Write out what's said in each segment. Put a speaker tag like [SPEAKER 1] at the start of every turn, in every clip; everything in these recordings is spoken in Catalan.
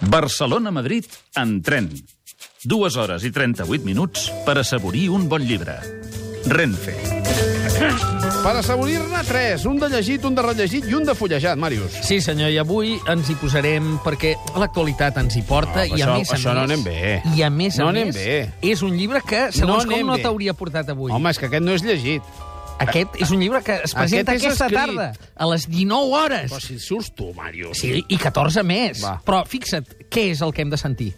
[SPEAKER 1] Barcelona-Madrid en tren. Dues hores i 38 minuts per assaborir un bon llibre. Renfe.
[SPEAKER 2] Per assaborir-ne tres, un de llegit, un de rellegit i un de fullejat, Màrius.
[SPEAKER 3] Sí, senyor, i avui ens hi posarem perquè l'actualitat ens hi porta
[SPEAKER 2] No,
[SPEAKER 3] i a
[SPEAKER 2] això-
[SPEAKER 3] més a
[SPEAKER 2] això no
[SPEAKER 3] més...
[SPEAKER 2] anem bé.
[SPEAKER 3] I a més a
[SPEAKER 2] No anem
[SPEAKER 3] més,
[SPEAKER 2] bé.
[SPEAKER 3] és un llibre que, segons
[SPEAKER 2] No
[SPEAKER 3] com, no t'hauria portat avui.
[SPEAKER 2] Home, és que aquest no és llegit.
[SPEAKER 3] Aquest és un llibre que es presenta
[SPEAKER 2] Aquest és
[SPEAKER 3] aquesta
[SPEAKER 2] escrit.
[SPEAKER 3] tarda, a les 19 hores.
[SPEAKER 2] Però si surts tu, Màrius.
[SPEAKER 3] Sí, i 14 més.
[SPEAKER 2] Va.
[SPEAKER 3] Però fixa't, què és el que hem de sentir?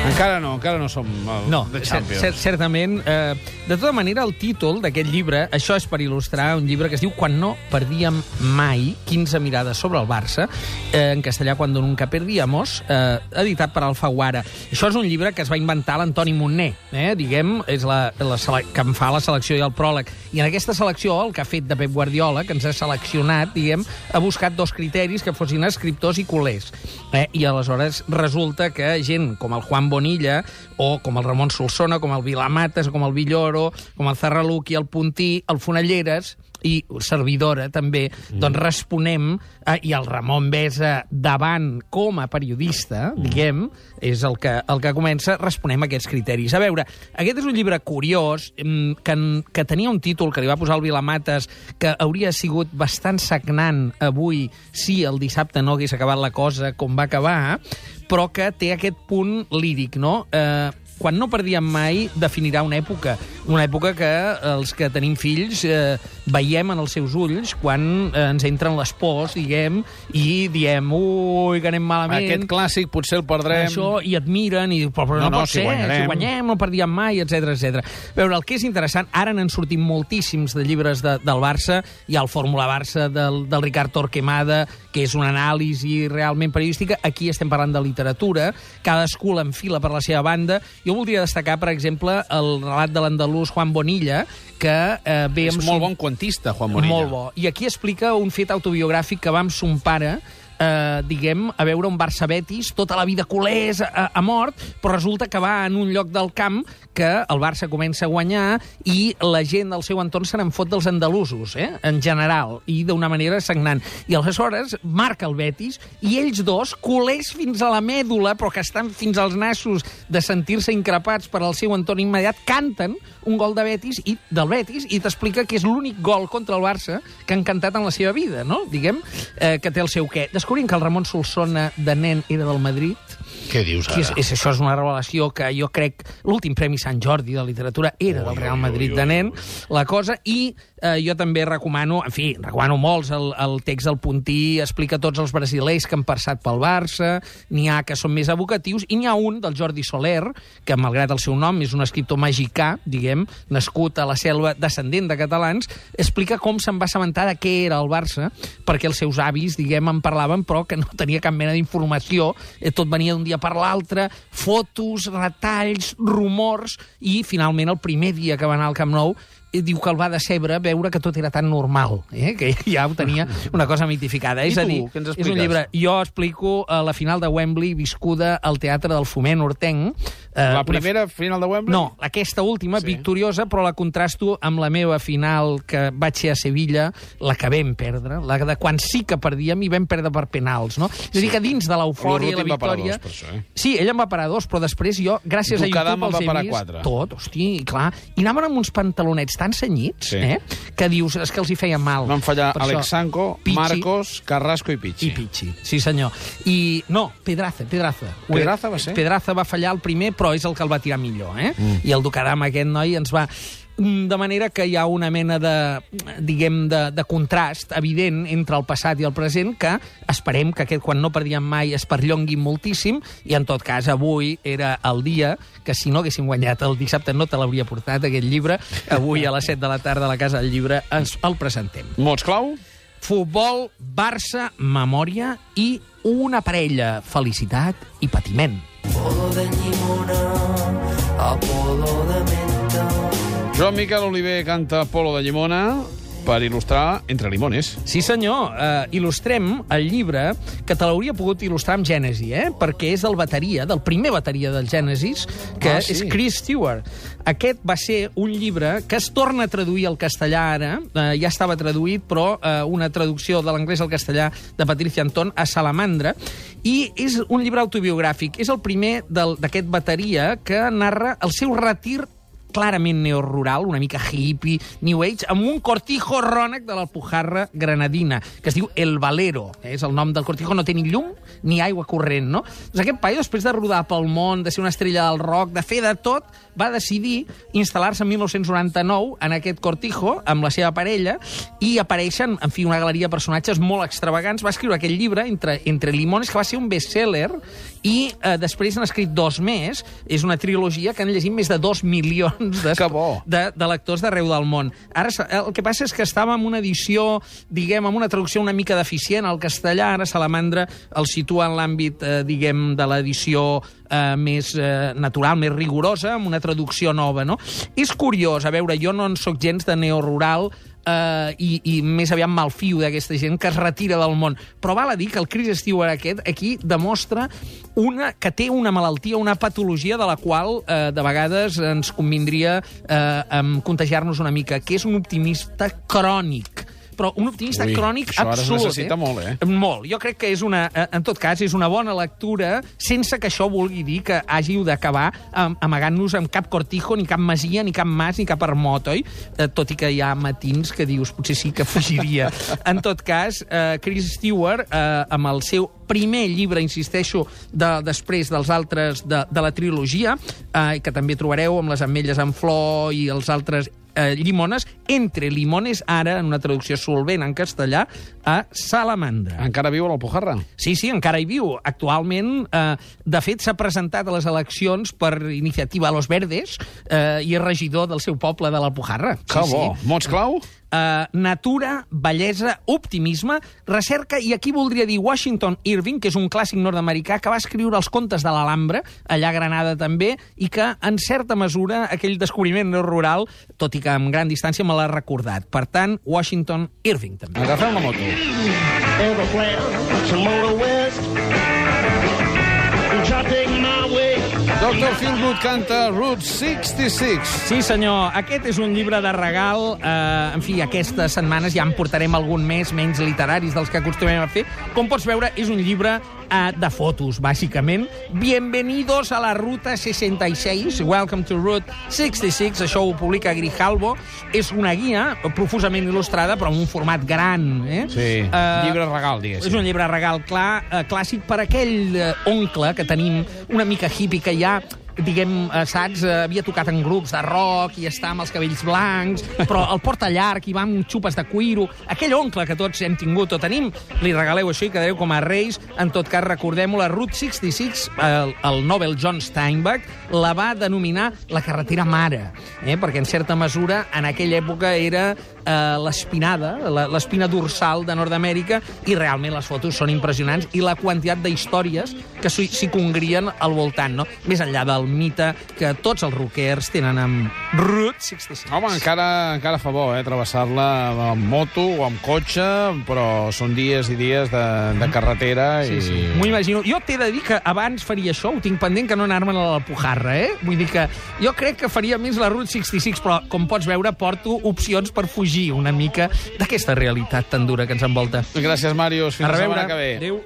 [SPEAKER 2] Encara no, encara no som el,
[SPEAKER 3] No,
[SPEAKER 2] de Champions.
[SPEAKER 3] cer certament. Eh, de tota manera, el títol d'aquest llibre, això és per il·lustrar un llibre que es diu Quan no perdíem mai, 15 mirades sobre el Barça, eh, en castellà Cuando nunca perdíamos, eh, editat per Alfaguara. Això és un llibre que es va inventar l'Antoni Montner, eh, diguem, és la, la que em fa la selecció i el pròleg. I en aquesta selecció, el que ha fet de Pep Guardiola, que ens ha seleccionat, diguem, ha buscat dos criteris que fossin escriptors i culers. Eh? I aleshores resulta que gent com el Juan Bonilla, o com el Ramon Solsona, com el Vilamates, com el Villoro, com el Zarraluc i el Puntí, el Fonalleres, i servidora també, mm. doncs responem, eh, i el Ramon Besa davant com a periodista, mm. diguem, és el que, el que comença, responem a aquests criteris. A veure, aquest és un llibre curiós, mm, que, que tenia un títol que li va posar el Vilamates, que hauria sigut bastant sagnant avui si el dissabte no hagués acabat la cosa com va acabar, però que té aquest punt líric, no? Eh, quan no perdíem mai, definirà una època. Una època que els que tenim fills eh, veiem en els seus ulls quan eh, ens entren les pors, diguem, i diem, ui, que anem malament.
[SPEAKER 2] Aquest clàssic potser el perdrem.
[SPEAKER 3] Això, i et miren, i però, però no,
[SPEAKER 2] No, no,
[SPEAKER 3] pot
[SPEAKER 2] si
[SPEAKER 3] ser,
[SPEAKER 2] guanyarem.
[SPEAKER 3] si guanyem, no perdíem mai, etc etc. Veure, el que és interessant, ara n'han sortit moltíssims de llibres de, del Barça, hi ha el Fórmula Barça del, del Ricard Torquemada, que és una anàlisi realment periodística, aquí estem parlant de literatura, cadascú l'enfila per la seva banda. Jo voldria destacar, per exemple, el relat de l'andalús Juan Bonilla, que eh, ve
[SPEAKER 2] És
[SPEAKER 3] amb
[SPEAKER 2] molt
[SPEAKER 3] son-
[SPEAKER 2] bon quantista, Juan Bonilla.
[SPEAKER 3] molt bo. I aquí explica un fet autobiogràfic que va amb son pare eh, diguem, a veure un Barça-Betis, tota la vida culers a, a mort, però resulta que va en un lloc del camp que el Barça comença a guanyar i la gent del seu entorn se n'en fot dels andalusos, eh? en general, i d'una manera sagnant. I aleshores marca el Betis i ells dos, culers fins a la mèdula, però que estan fins als nassos de sentir-se increpats per al seu entorn immediat, canten un gol de Betis i del Betis i t'explica que és l'únic gol contra el Barça que han cantat en la seva vida, no? Diguem, eh, que té el seu què. Descobrint que el Ramon Solsona de nen era del Madrid,
[SPEAKER 2] Què dius
[SPEAKER 3] que és,
[SPEAKER 2] ara?
[SPEAKER 3] és, això és una revelació que jo crec l'últim Premi Sant Jordi de literatura era del Real Madrid de nen, la cosa, i eh, jo també recomano, en fi, recomano molts, el, el text del Puntí explica tots els brasilers que han passat pel Barça, n'hi ha que són més evocatius, i n'hi ha un del Jordi Soler, que malgrat el seu nom és un escriptor magicà, diguem, nascut a la selva, descendent de catalans, explica com se'n va assabentar de què era el Barça, perquè els seus avis, diguem, en parlaven, però que no tenia cap mena d'informació, eh, tot venia d'un dia per l'altre, fotos, retalls, rumors, i finalment el primer dia que va anar al Camp Nou eh, diu que el va decebre veure que tot era tan normal, eh? que ja ho tenia una cosa mitificada.
[SPEAKER 2] I
[SPEAKER 3] és a
[SPEAKER 2] tu,
[SPEAKER 3] dir,
[SPEAKER 2] què ens
[SPEAKER 3] és un
[SPEAKER 2] expliques?
[SPEAKER 3] llibre... Jo explico eh, la final de Wembley viscuda al Teatre del Foment Hortenc. Eh,
[SPEAKER 2] La
[SPEAKER 3] una
[SPEAKER 2] primera final de Wembley?
[SPEAKER 3] no, aquesta última,
[SPEAKER 2] Sí.
[SPEAKER 3] victoriosa, però la contrasto amb la meva final que vaig ser a Sevilla, la que vam perdre, la de quan sí que perdíem i vam perdre per penals, no? És a dir, que dins de l'eufòria i la victòria...
[SPEAKER 2] dos, per això, eh?
[SPEAKER 3] Sí, ell en va parar dos, però després jo, gràcies
[SPEAKER 2] Tu
[SPEAKER 3] a YouTube, els he vist
[SPEAKER 2] quatre.
[SPEAKER 3] tot, hosti, clar. I anaven amb uns pantalonets tan senyits,
[SPEAKER 2] Sí.
[SPEAKER 3] eh? que dius, és que els hi feien mal.
[SPEAKER 2] Van fallar
[SPEAKER 3] Per
[SPEAKER 2] Alex Sanco,
[SPEAKER 3] Pichi
[SPEAKER 2] Marcos, Carrasco i Pichi.
[SPEAKER 3] i Pichi, sí senyor. I no, Pedraza, Pedraza.
[SPEAKER 2] Pedraza va ser?
[SPEAKER 3] Pedraza va fallar el primer, però és el que el va tirar millor, eh? Mm. I el Ducaram, aquest noi, ens va... Mm, De manera que hi ha una mena de, diguem, de, de contrast evident entre el passat i el present que esperem que aquest, quan no perdíem mai, es perllongui moltíssim i, en tot cas, avui era el dia que si no haguéssim guanyat el dissabte no te l'hauria portat, aquest llibre. Avui, a les 7 de la tarda, a la Casa del Llibre, ens el presentem.
[SPEAKER 2] Mots clau?
[SPEAKER 3] Futbol, Barça, memòria i una parella, felicitat i patiment.
[SPEAKER 4] Polo de llimona, a polo de menta.
[SPEAKER 2] Joan Miquel Oliver canta Polo de Llimona per il·lustrar Entre Limones.
[SPEAKER 3] Sí, senyor. Uh, il·lustrem el llibre que te l'hauria pogut il·lustrar amb Gènesi, eh? perquè és del bateria, del primer bateria del Genesis, que
[SPEAKER 2] Ah, sí.
[SPEAKER 3] és Chris Stewart. Aquest va ser un llibre que es torna a traduir al castellà ara, uh, ja estava traduït, però uh, una traducció de l'anglès al castellà de Patricia Anton a Salamandra, i és un llibre autobiogràfic. És el primer del- d'aquest bateria que narra el seu retir clarament neorural, una mica hippie, new age, amb un cortijo rònec de l'Alpujarra granadina, que es diu El Valero. Eh? És el nom del cortijo, no té ni llum ni aigua corrent, no? Doncs aquest paio, després de rodar pel món, de ser una estrella del rock, de fer de tot, va decidir instal·lar-se en 1999 en aquest cortijo amb la seva parella i apareixen, en fi, una galeria de personatges molt extravagants. Va escriure aquest llibre, Entre, Entre Limones, que va ser un best-seller, i eh, després han escrit dos més. És una trilogia que han llegit més de dos milions de,
[SPEAKER 2] Que bo.
[SPEAKER 3] de, de lectors d'arreu del món. Ara, el que passa és que estava en una edició, diguem, amb una traducció una mica deficient al castellà. Ara Salamandra el situa en l'àmbit, eh, diguem, de l'edició eh, més eh, natural, més rigorosa, amb una traducció nova, no? És curiós, a veure, jo no en sóc gens de neorural, eh, i, i més aviat malfio d'aquesta gent que es retira del món. Però val a dir que el Chris Stewart aquest aquí demostra una, que té una malaltia, una patologia de la qual eh, de vegades ens convindria eh, contagiar-nos una mica, que és un optimista crònic però un optimista
[SPEAKER 2] Ui,
[SPEAKER 3] crònic absolut.
[SPEAKER 2] necessita molt, eh?
[SPEAKER 3] Molt. Jo crec que és una, eh, en tot cas, és una bona lectura, sense que això vulgui dir que hàgiu d'acabar am- amagant-nos amb cap cortijo, ni cap masia, ni cap mas, ni cap armot, oi? Eh, tot i que hi ha matins que dius, potser sí que fugiria. en tot cas, eh, Chris Stewart, eh, amb el seu primer llibre, insisteixo, de, després dels altres de, de la trilogia, eh, que també trobareu amb les ametlles en flor i els altres eh, llimones, entre limones, ara, en una traducció solvent en castellà, a salamandra.
[SPEAKER 2] Encara viu a l'Alpujarra?
[SPEAKER 3] Sí, sí, encara hi viu. Actualment, eh, de fet, s'ha presentat a les eleccions per iniciativa a Los Verdes eh, i és regidor del seu poble de l'Alpujarra.
[SPEAKER 2] Que bo. Mots clau?
[SPEAKER 3] Uh, natura, bellesa, optimisme, recerca, i aquí voldria dir Washington Irving, que és un clàssic nord-americà que va escriure els contes de l'Alhambra, allà a Granada també, i que, en certa mesura, aquell descobriment rural, tot i que amb gran distància, me l'ha recordat. Per tant, Washington Irving, també.
[SPEAKER 2] Agafem la moto.
[SPEAKER 5] everywhere to motor west.
[SPEAKER 2] Dr. Philgood canta Route 66.
[SPEAKER 3] Sí, senyor. Aquest és un llibre de regal. Eh, en fi, aquestes setmanes ja en portarem algun més, menys literaris dels que acostumem a fer. Com pots veure, és un llibre eh, de fotos, bàsicament. Bienvenidos a la Ruta 66. Welcome to Route 66. Això ho publica Grijalbo. És una guia profusament il·lustrada, però en un format gran. Eh?
[SPEAKER 2] Sí,
[SPEAKER 3] Eh,
[SPEAKER 2] llibre regal,
[SPEAKER 3] És
[SPEAKER 2] diguéssim.
[SPEAKER 3] un llibre regal clar, eh, clàssic per aquell eh, oncle que tenim, una mica hippie, que ja diguem, eh, saps, eh, havia tocat en grups de rock i està amb els cabells blancs, però el porta llarg i va amb xupes de cuiro. Aquell oncle que tots hem tingut o tenim, li regaleu això i quedareu com a reis. En tot cas, recordem-ho, la Route 66, el, el Nobel John Steinbeck, la va denominar la carretera mare, eh? perquè en certa mesura en aquella època era eh, l'espinada, la- l'espina dorsal de Nord-Amèrica, i realment les fotos són impressionants, i la quantitat d'històries que s'hi s'hi congrien al voltant, no? Més enllà del mite que tots els rockers tenen amb Route 66.
[SPEAKER 2] Home, encara, encara fa bo, eh, travessar-la amb moto o amb cotxe, però són dies i dies de, de carretera
[SPEAKER 3] Sí,
[SPEAKER 2] i...
[SPEAKER 3] sí. M'ho imagino. Jo t'he de dir que abans faria això, ho tinc pendent que no anar-me'n a la Pujarra, eh? Vull dir que jo crec que faria més la Route 66, però com pots veure porto opcions per fugir una mica d'aquesta realitat tan dura que ens envolta.
[SPEAKER 2] Gràcies, Màrius. Fins
[SPEAKER 3] a
[SPEAKER 2] la setmana que ve.
[SPEAKER 3] Adéu.